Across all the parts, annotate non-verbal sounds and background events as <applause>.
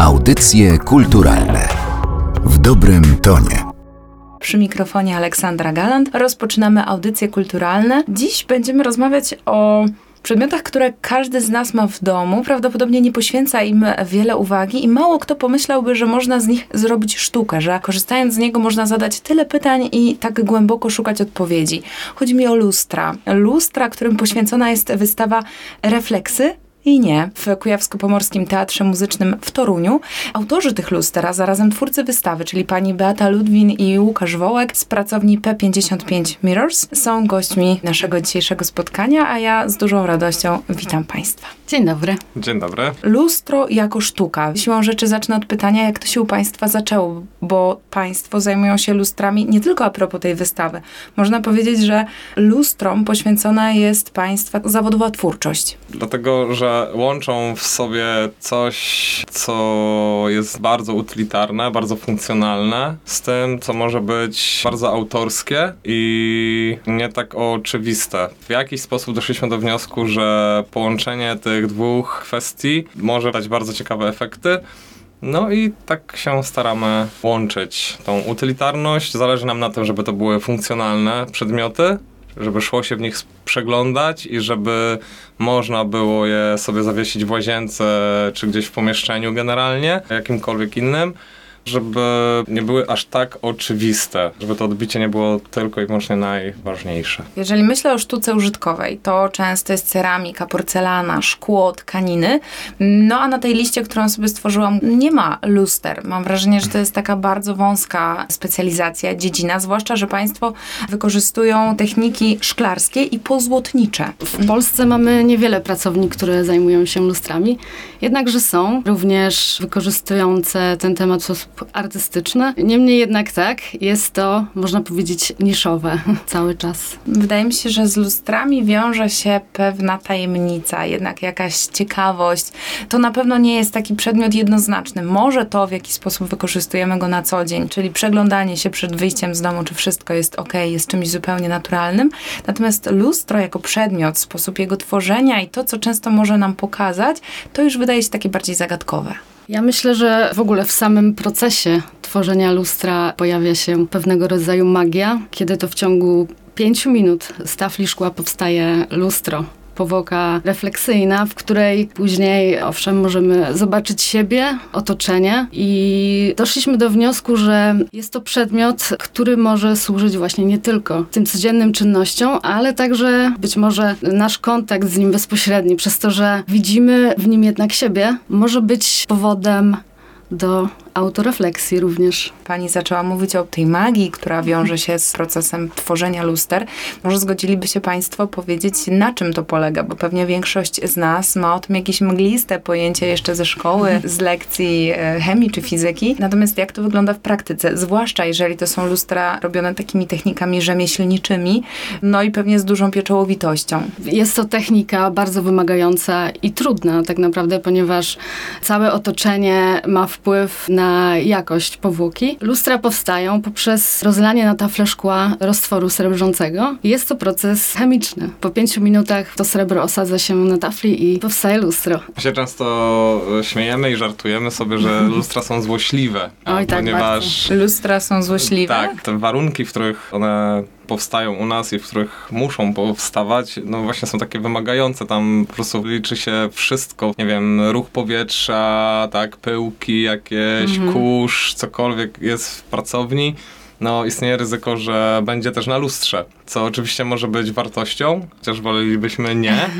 Audycje kulturalne w dobrym tonie. Przy mikrofonie Aleksandra Galant rozpoczynamy audycje kulturalne. Dziś będziemy rozmawiać o przedmiotach, które każdy z nas ma w domu, prawdopodobnie nie poświęca im wiele uwagi i mało kto pomyślałby, że można z nich zrobić sztukę, że korzystając z niego można zadać tyle pytań i tak głęboko szukać odpowiedzi. Chodzi mi o lustra. Lustra, którym poświęcona jest wystawa Refleksy, w Kujawsko-Pomorskim Teatrze Muzycznym w Toruniu. Autorzy tych luster, a zarazem twórcy wystawy, czyli pani Beata Ludwin i Łukasz Wołek z pracowni P55 Mirrors są gośćmi naszego dzisiejszego spotkania, a ja z dużą radością witam Państwa. Dzień dobry. Dzień dobry. Lustro jako sztuka. Siłą rzeczy zacznę od pytania, jak to się u Państwa zaczęło, bo Państwo zajmują się lustrami nie tylko a propos tej wystawy. Można powiedzieć, że lustrom poświęcona jest Państwa zawodowa twórczość. Dlatego, że łączą w sobie coś, co jest bardzo utylitarne, bardzo funkcjonalne, z tym, co może być bardzo autorskie i nie tak oczywiste. W jakiś sposób doszliśmy do wniosku, że połączenie tych dwóch kwestii może dać bardzo ciekawe efekty. No i tak się staramy łączyć tą utylitarność. Zależy nam na tym, żeby to były funkcjonalne przedmioty, żeby szło się w nich przeglądać i żeby można było je sobie zawiesić w łazience czy gdzieś w pomieszczeniu generalnie, jakimkolwiek innym żeby nie były aż tak oczywiste, żeby to odbicie nie było tylko i wyłącznie najważniejsze. Jeżeli myślę o sztuce użytkowej, to często jest ceramika, porcelana, szkło, tkaniny. No a na tej liście, którą sobie stworzyłam, nie ma luster. Mam wrażenie, że to jest taka bardzo wąska specjalizacja, dziedzina, zwłaszcza, że Państwo wykorzystują techniki szklarskie i pozłotnicze. W Polsce mamy niewiele pracowni, które zajmują się lustrami, jednakże są również wykorzystujące ten temat w sposób artystyczne. Niemniej jednak tak, jest to, można powiedzieć, niszowe <laughs> cały czas. Wydaje mi się, że z lustrami wiąże się pewna tajemnica, jednak jakaś ciekawość. To na pewno nie jest taki przedmiot jednoznaczny. Może to, w jaki sposób wykorzystujemy go na co dzień, czyli przeglądanie się przed wyjściem z domu, czy wszystko jest ok, jest czymś zupełnie naturalnym. Natomiast lustro jako przedmiot, sposób jego tworzenia i to, co często może nam pokazać, to już wydaje się takie bardziej zagadkowe. Ja myślę, że w ogóle w samym procesie tworzenia lustra pojawia się pewnego rodzaju magia, kiedy to w ciągu pięciu minut z tafli szkła powstaje lustro powłoka refleksyjna, w której później, owszem, możemy zobaczyć siebie, otoczenie. I doszliśmy do wniosku, że jest to przedmiot, który może służyć właśnie nie tylko tym codziennym czynnościom, ale także być może nasz kontakt z nim bezpośredni, przez to, że widzimy w nim jednak siebie, może być powodem do autorefleksji również. Pani zaczęła mówić o tej magii, która wiąże się z procesem tworzenia luster. Może zgodziliby się Państwo powiedzieć, na czym to polega, bo pewnie większość z nas ma o tym jakieś mgliste pojęcie jeszcze ze szkoły, z lekcji e, chemii czy fizyki. Natomiast jak to wygląda w praktyce, zwłaszcza jeżeli to są lustra robione takimi technikami rzemieślniczymi, no i pewnie z dużą pieczołowitością. Jest to technika bardzo wymagająca i trudna tak naprawdę, ponieważ całe otoczenie ma wpływ na na jakość powłoki. Lustra powstają poprzez rozlanie na tafle szkła roztworu srebrzącego. Jest to proces chemiczny. Po pięciu minutach to srebro osadza się na tafli i powstaje lustro. My się często e, śmiejemy i żartujemy sobie, że <laughs> lustra są złośliwe. Oj, tak ponieważ bardzo. lustra są złośliwe? Tak, te warunki, w których one powstają u nas i w których muszą powstawać, no właśnie są takie wymagające. Tam po prostu liczy się wszystko. Nie wiem, ruch powietrza, tak, pyłki jakieś, mhm. kurz, cokolwiek jest w pracowni no istnieje ryzyko, że będzie też na lustrze, co oczywiście może być wartością, chociaż wolelibyśmy nie.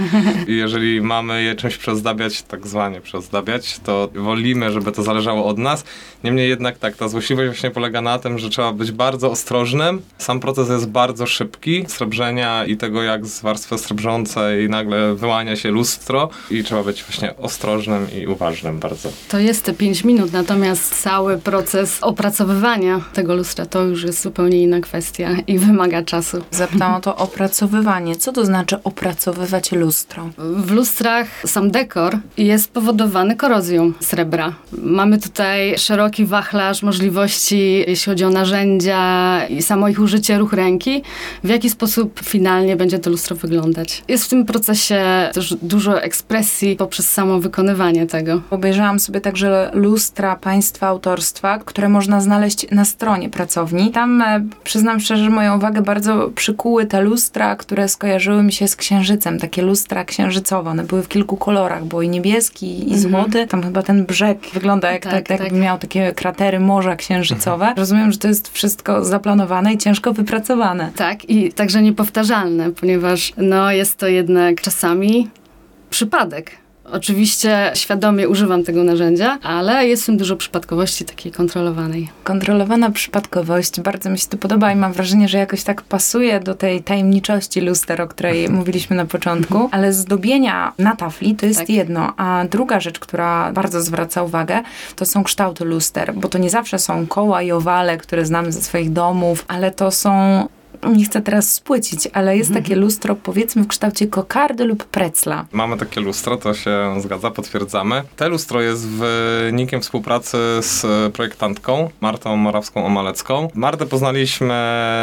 I jeżeli mamy je czymś przezdabiać, tak zwanie przezdabiać, to wolimy, żeby to zależało od nas. Niemniej jednak tak, ta złośliwość właśnie polega na tym, że trzeba być bardzo ostrożnym. Sam proces jest bardzo szybki, srebrzenia i tego, jak z warstwy srebrzącej nagle wyłania się lustro i trzeba być właśnie ostrożnym i uważnym bardzo. To jest te 5 minut, natomiast cały proces opracowywania tego lustra to już jest zupełnie inna kwestia i wymaga czasu. Zapytałam o to opracowywanie. Co to znaczy opracowywać lustro? W lustrach sam dekor jest powodowany korozją srebra. Mamy tutaj szeroki wachlarz możliwości, jeśli chodzi o narzędzia i samo ich użycie, ruch ręki, w jaki sposób finalnie będzie to lustro wyglądać. Jest w tym procesie też dużo ekspresji poprzez samo wykonywanie tego. Obejrzałam sobie także lustra państwa autorstwa, które można znaleźć na stronie pracowni. Tam e, przyznam szczerze, że moją uwagę bardzo przykuły te lustra, które skojarzyły mi się z księżycem. Takie lustra księżycowe. One były w kilku kolorach. Było i niebieski, i złoty. Tam chyba ten brzeg wygląda jak, Tak, tak, tak, tak. miał takie kratery morza księżycowe. Rozumiem, że to jest wszystko zaplanowane i ciężko wypracowane. Tak, i także niepowtarzalne, ponieważ no, jest to jednak czasami przypadek. Oczywiście świadomie używam tego narzędzia, ale jest w tym dużo przypadkowości takiej kontrolowanej. Kontrolowana przypadkowość, bardzo mi się to podoba i mam wrażenie, że jakoś tak pasuje do tej tajemniczości luster, o której <laughs> mówiliśmy na początku, ale zdobienia na tafli to jest Tak. jedno, a druga rzecz, która bardzo zwraca uwagę, to są kształty luster, bo to nie zawsze są koła i owale, które znamy ze swoich domów, ale to są nie chcę teraz spłycić, ale jest takie lustro, powiedzmy, w kształcie kokardy lub precla. Mamy takie lustro, to się zgadza, potwierdzamy. Te lustro jest wynikiem współpracy z projektantką Martą Morawską-Omalecką. Martę poznaliśmy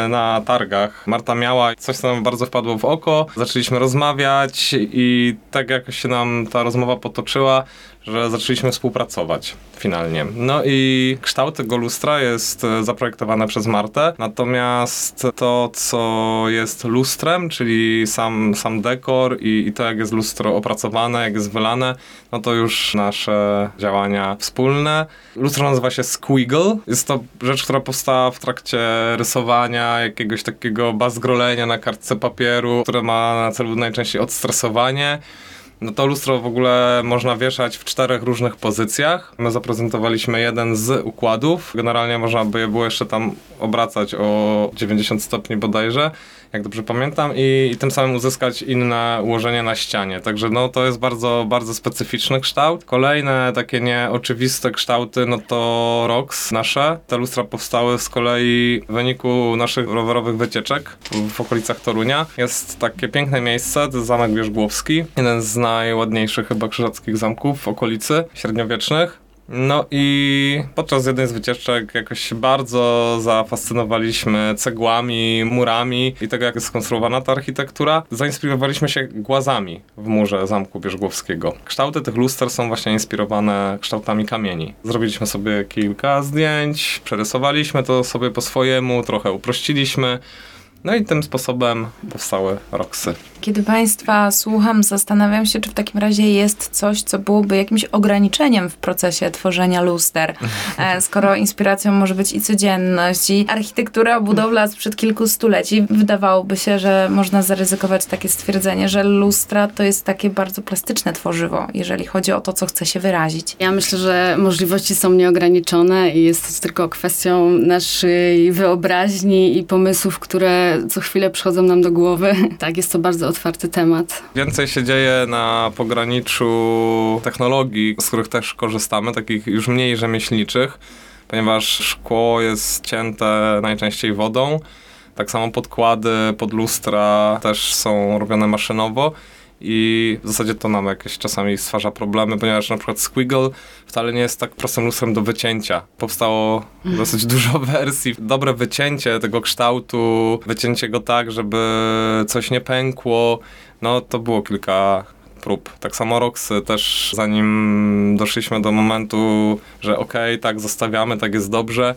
na targach. Marta miała coś, co nam bardzo wpadło w oko. Zaczęliśmy rozmawiać i tak jakoś się nam ta rozmowa potoczyła, że zaczęliśmy współpracować finalnie. No i kształt tego lustra jest e, zaprojektowane przez Martę, natomiast to, co jest lustrem, czyli sam, sam dekor i, i to, jak jest lustro opracowane, jak jest wylane, no to już nasze działania wspólne. Lustro nazywa się Squiggle. Jest to rzecz, która powstała w trakcie rysowania, jakiegoś takiego bazgrolenia na kartce papieru, które ma na celu najczęściej odstresowanie. No to lustro w ogóle można wieszać w czterech różnych pozycjach. My zaprezentowaliśmy jeden z układów. Generalnie można by je było jeszcze tam obracać o 90 stopni bodajże, jak dobrze pamiętam, i, i tym samym uzyskać inne ułożenie na ścianie. Także no to jest bardzo, bardzo specyficzny kształt. Kolejne takie nieoczywiste kształty, no to ROX nasze. Te lustra powstały z kolei w wyniku naszych rowerowych wycieczek w, okolicach Torunia. Jest takie piękne miejsce, to jest Zamek Wierzbłowski. Jeden z najładniejszych chyba krzyżackich zamków w okolicy średniowiecznych. No i podczas jednej z wycieczek jakoś się bardzo zafascynowaliśmy cegłami, murami i tego, jak jest skonstruowana ta architektura. Zainspirowaliśmy się głazami w murze Zamku Bierzgłowskiego. Kształty tych luster są właśnie inspirowane kształtami kamieni. Zrobiliśmy sobie kilka zdjęć, przerysowaliśmy to sobie po swojemu, trochę uprościliśmy. No i tym sposobem powstały roksy. Kiedy Państwa słucham, zastanawiam się, czy w takim razie jest coś, co byłoby jakimś ograniczeniem w procesie tworzenia luster. E, Skoro inspiracją może być i codzienność, i architektura, budowla sprzed kilku stuleci, wydawałoby się, że można zaryzykować takie stwierdzenie, że lustra to jest takie bardzo plastyczne tworzywo, jeżeli chodzi o to, co chce się wyrazić. Ja myślę, że możliwości są nieograniczone i jest to tylko kwestią naszej wyobraźni i pomysłów, które co chwilę przychodzą nam do głowy. <laughs> Tak, jest to bardzo otwarty temat. Więcej się dzieje na pograniczu technologii, z których też korzystamy, takich już mniej rzemieślniczych, ponieważ szkło jest cięte najczęściej wodą. Tak samo podkłady pod lustra też są robione maszynowo. I w zasadzie to nam jakieś czasami stwarza problemy, ponieważ na przykład Squiggle wcale nie jest tak prostym lustrem do wycięcia. Powstało dosyć <laughs> dużo wersji. Dobre wycięcie tego kształtu, wycięcie go tak, żeby coś nie pękło, no to było kilka prób. Tak samo Roxy też zanim doszliśmy do momentu, że okej, tak zostawiamy, tak jest dobrze,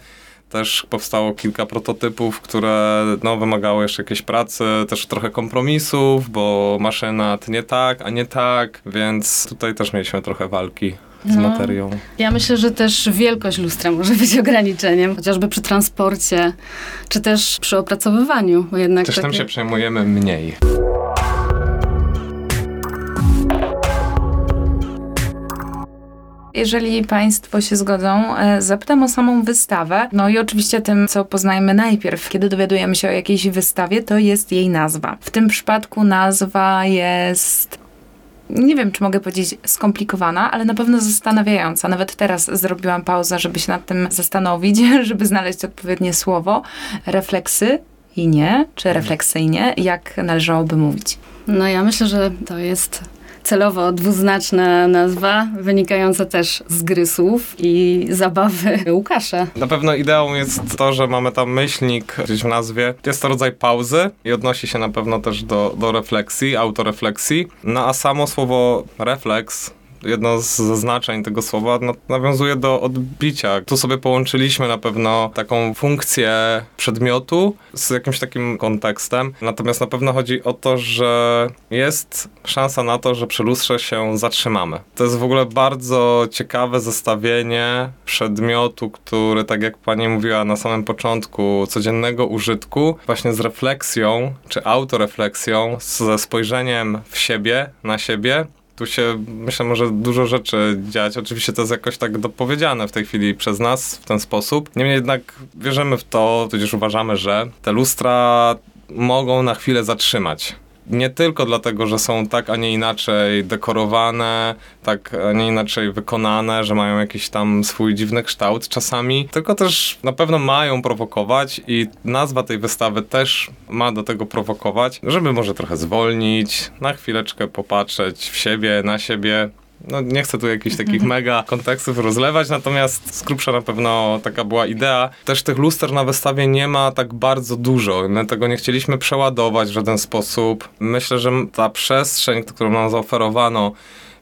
też powstało kilka prototypów, które no, wymagały jeszcze jakiejś pracy, też trochę kompromisów, bo maszyna tnie tak, a nie tak, więc tutaj też mieliśmy trochę walki z No. materią. Ja myślę, że też wielkość lustra może <laughs> być ograniczeniem, chociażby przy transporcie, czy też przy opracowywaniu, bo jednak Też tym takie- się przejmujemy mniej. Jeżeli Państwo się zgodzą, e, zapytam o samą wystawę. No i oczywiście tym, co poznajmy najpierw, kiedy dowiadujemy się o jakiejś wystawie, to jest jej nazwa. W tym przypadku nazwa jest nie wiem, czy mogę powiedzieć skomplikowana, ale na pewno zastanawiająca. Nawet teraz zrobiłam pauzę, żeby się nad tym zastanowić, <laughs> żeby znaleźć odpowiednie słowo. Refleksy refleksyjnie czy refleksyjnie, jak należałoby mówić? No ja myślę, że to jest celowo dwuznaczna nazwa, wynikająca też z gry słów i zabawy <laughs> Łukasza. Na pewno ideą jest to, że mamy tam myślnik gdzieś w nazwie. Jest to rodzaj pauzy i odnosi się na pewno też do, do refleksji, autorefleksji. No a samo słowo refleks jedno z znaczeń tego słowa nawiązuje do odbicia. Tu sobie połączyliśmy na pewno taką funkcję przedmiotu z jakimś takim kontekstem. Natomiast na pewno chodzi o to, że jest szansa na to, że przy lustrze się zatrzymamy. To jest w ogóle bardzo ciekawe zestawienie przedmiotu, który, tak jak pani mówiła na samym początku, codziennego użytku, właśnie z refleksją, czy autorefleksją, ze spojrzeniem w siebie, na siebie tu się, myślę, może dużo rzeczy dziać. Oczywiście to jest jakoś tak dopowiedziane w tej chwili przez nas w ten sposób. Niemniej jednak wierzymy w to, tudzież uważamy, że te lustra mogą na chwilę zatrzymać nie tylko dlatego, że są tak, a nie inaczej dekorowane, tak, a nie inaczej wykonane, że mają jakiś tam swój dziwny kształt czasami, tylko też na pewno mają prowokować i nazwa tej wystawy też ma do tego prowokować, żeby może trochę zwolnić, na chwileczkę popatrzeć w siebie, na siebie, no nie chcę tu jakichś takich <laughs> mega kontekstów rozlewać, natomiast z grubsza na pewno taka była idea. Też tych luster na wystawie nie ma tak bardzo dużo. My tego nie chcieliśmy przeładować w żaden sposób. Myślę, że ta przestrzeń, którą nam zaoferowano,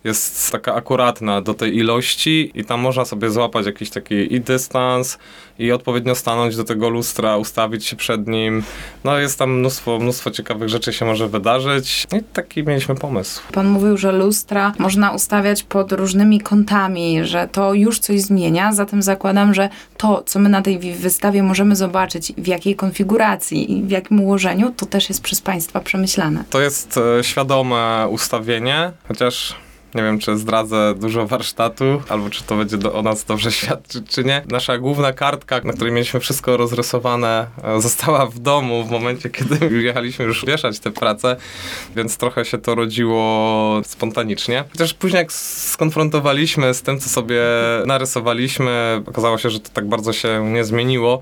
jest taka akuratna do tej ilości i tam można sobie złapać jakiś taki i dystans i odpowiednio stanąć do tego lustra, ustawić się przed nim. No jest tam mnóstwo, mnóstwo ciekawych rzeczy się może wydarzyć i taki mieliśmy pomysł. Pan mówił, że lustra można ustawiać pod różnymi kątami, że to już coś zmienia, zatem zakładam, że to, co my na tej wystawie możemy zobaczyć, w jakiej konfiguracji i w jakim ułożeniu, to też jest przez Państwa przemyślane. To jest e, świadome ustawienie, chociaż nie wiem, czy zdradzę dużo warsztatu, albo czy to będzie do, o nas dobrze <laughs> świadczyć, czy nie. Nasza główna kartka, na której mieliśmy wszystko rozrysowane, e, została w domu w momencie, <laughs> kiedy jechaliśmy już wieszać te prace, więc trochę się to rodziło spontanicznie. Chociaż później jak skonfrontowaliśmy z tym, co sobie narysowaliśmy, okazało się, że to tak bardzo się nie zmieniło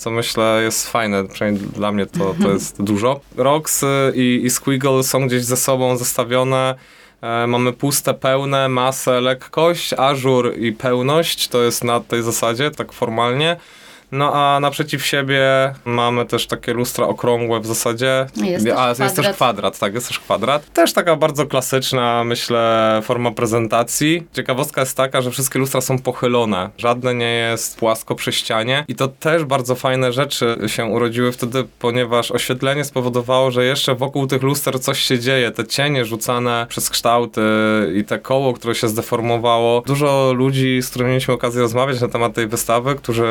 co myślę jest fajne, przynajmniej dla mnie to, to mhm. jest dużo. Rox i, i Squiggle są gdzieś ze sobą zestawione mamy puste, pełne, masę, lekkość, ażur i pełność. To jest na tej zasadzie, tak formalnie. No a naprzeciw siebie mamy też takie lustra okrągłe w zasadzie. Jest a, jest kwadrat. też kwadrat, tak, jest też kwadrat. Też taka bardzo klasyczna, myślę, forma prezentacji. Ciekawostka jest taka, że wszystkie lustra są pochylone. Żadne nie jest płasko przy ścianie i to też bardzo fajne rzeczy się urodziły wtedy, ponieważ oświetlenie spowodowało, że jeszcze wokół tych luster coś się dzieje. Te cienie rzucane przez kształty i te koło, które się zdeformowało. Dużo ludzi, z którymi mieliśmy okazję rozmawiać na temat tej wystawy, którzy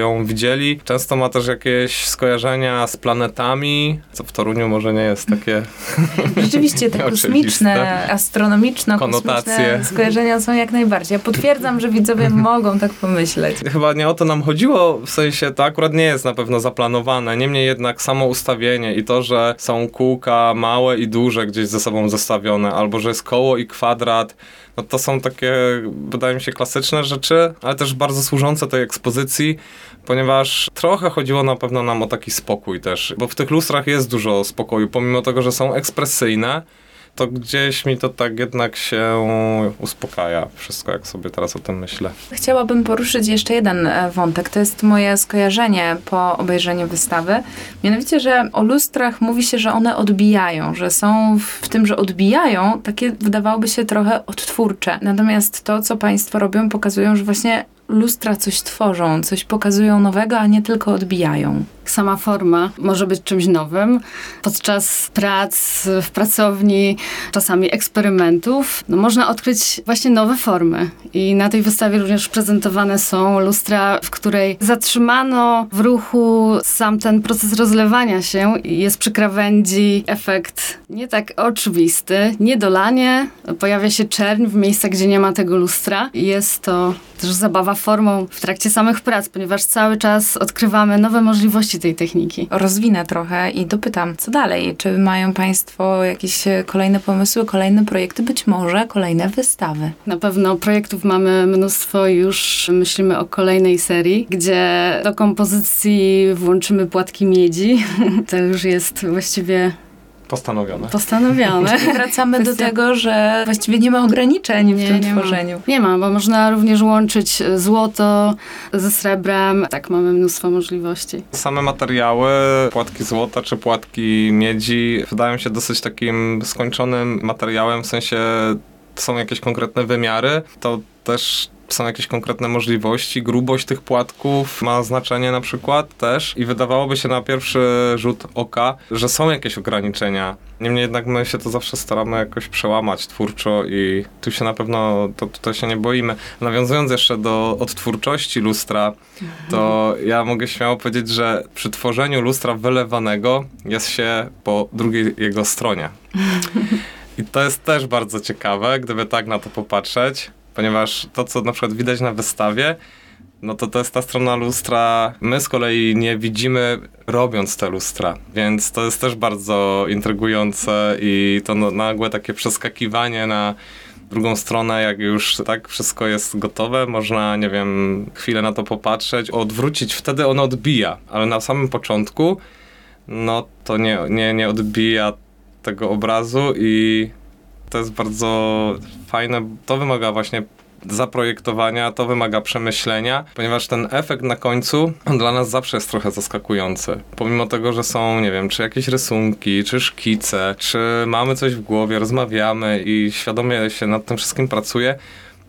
ją widzieli. Często ma też jakieś skojarzenia z planetami, co w Toruniu może nie jest takie <laughs> Rzeczywiście te kosmiczne, astronomiczne, konotacje. skojarzenia są jak najbardziej. Ja potwierdzam, że widzowie <laughs> mogą tak pomyśleć. Chyba nie o to nam chodziło, w sensie to akurat nie jest na pewno zaplanowane. Niemniej jednak samo ustawienie i to, że są kółka małe i duże gdzieś ze sobą zestawione, albo że jest koło i kwadrat, no to są takie, wydaje mi się, klasyczne rzeczy, ale też bardzo służące tej ekspozycji, ponieważ trochę chodziło na pewno nam o taki spokój też, bo w tych lustrach jest dużo spokoju, pomimo tego, że są ekspresyjne, to gdzieś mi to tak jednak się uspokaja wszystko, jak sobie teraz o tym myślę. Chciałabym poruszyć jeszcze jeden e, wątek. To jest moje skojarzenie po obejrzeniu wystawy. Mianowicie, że o lustrach mówi się, że one odbijają, że są w tym, że odbijają, takie wydawałoby się trochę odtwórcze. Natomiast to, co Państwo robią, pokazują, że właśnie lustra coś tworzą, coś pokazują nowego, a nie tylko odbijają. Sama forma może być czymś nowym. Podczas prac w pracowni, czasami eksperymentów, no można odkryć właśnie nowe formy. I na tej wystawie również prezentowane są lustra, w której zatrzymano w ruchu sam ten proces rozlewania się i jest przy krawędzi efekt nie tak oczywisty, niedolanie, pojawia się czerń w miejscach, gdzie nie ma tego lustra. Jest to też zabawa formą w trakcie samych prac, ponieważ cały czas odkrywamy nowe możliwości tej techniki. Rozwinę trochę i dopytam, co dalej? Czy mają Państwo jakieś e, kolejne pomysły, kolejne projekty, być może kolejne wystawy? Na pewno projektów mamy mnóstwo, już myślimy o kolejnej serii, gdzie do kompozycji włączymy płatki miedzi. <laughs> To już jest właściwie Postanowione. postanowione. <laughs> Wracamy do tego, że właściwie nie ma ograniczeń w tym nie ma. tworzeniu. Nie ma, bo można również łączyć złoto ze srebrem. Tak, mamy mnóstwo możliwości. Same materiały, płatki złota czy płatki miedzi, wydają się dosyć takim skończonym materiałem, w sensie są jakieś konkretne wymiary, to też są jakieś konkretne możliwości, grubość tych płatków ma znaczenie na przykład też i wydawałoby się na pierwszy rzut oka, że są jakieś ograniczenia. Niemniej jednak my się to zawsze staramy jakoś przełamać twórczo i tu się na pewno, to tutaj się nie boimy. Nawiązując jeszcze do odtwórczości lustra, to ja mogę śmiało powiedzieć, że przy tworzeniu lustra wylewanego jest się po drugiej jego stronie. I to jest też bardzo ciekawe, gdyby tak na to popatrzeć, ponieważ to, co na przykład widać na wystawie, no to to jest ta strona lustra. My z kolei nie widzimy robiąc te lustra, więc to jest też bardzo intrygujące i to nagłe takie przeskakiwanie na drugą stronę, jak już tak wszystko jest gotowe, można, nie wiem, chwilę na to popatrzeć, odwrócić, wtedy ono odbija, ale na samym początku no to nie, nie, nie odbija tego obrazu i to jest bardzo fajne. To wymaga właśnie zaprojektowania, to wymaga przemyślenia, ponieważ ten efekt na końcu dla nas zawsze jest trochę zaskakujący. Pomimo tego, że są, nie wiem, czy jakieś rysunki, czy szkice, czy mamy coś w głowie, rozmawiamy i świadomie się nad tym wszystkim pracuje,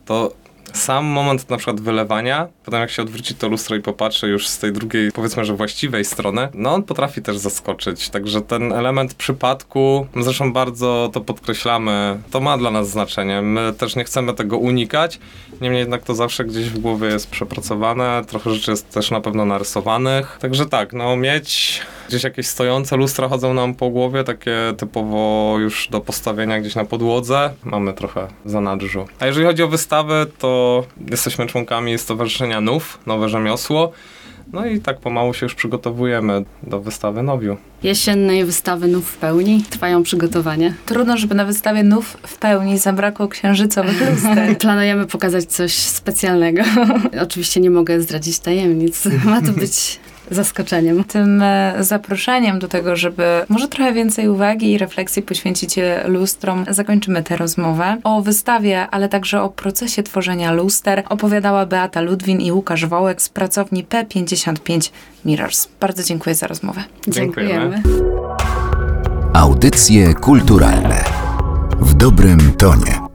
to sam moment na przykład wylewania, potem jak się odwróci to lustro i popatrzy już z tej drugiej, powiedzmy, że właściwej strony, no on potrafi też zaskoczyć. Także ten element przypadku, zresztą bardzo to podkreślamy, to ma dla nas znaczenie. My też nie chcemy tego unikać, niemniej jednak to zawsze gdzieś w głowie jest przepracowane, trochę rzeczy jest też na pewno narysowanych. Także tak, no mieć gdzieś jakieś stojące lustra chodzą nam po głowie, takie typowo już do postawienia gdzieś na podłodze. Mamy trochę zanadrzu. A jeżeli chodzi o wystawy, to jesteśmy członkami Stowarzyszenia NUF, Nowe Rzemiosło. No i tak pomału się już przygotowujemy do wystawy Nowiu. Jesiennej wystawy Nów w pełni trwają przygotowania. Trudno, żeby na wystawie nów w pełni zabrakło księżycowych <laughs> luster. Planujemy pokazać coś specjalnego. <laughs> Oczywiście nie mogę zdradzić tajemnic. Ma to być zaskoczeniem. Tym e, zaproszeniem do tego, żeby może trochę więcej uwagi i refleksji poświęcić lustrom, zakończymy tę rozmowę. O wystawie, ale także o procesie tworzenia luster opowiadała Beata Ludwin i Łukasz Wołek z pracowni P55 Mirrors. Bardzo dziękuję za rozmowę. Dziękujemy. Audycje kulturalne w dobrym tonie.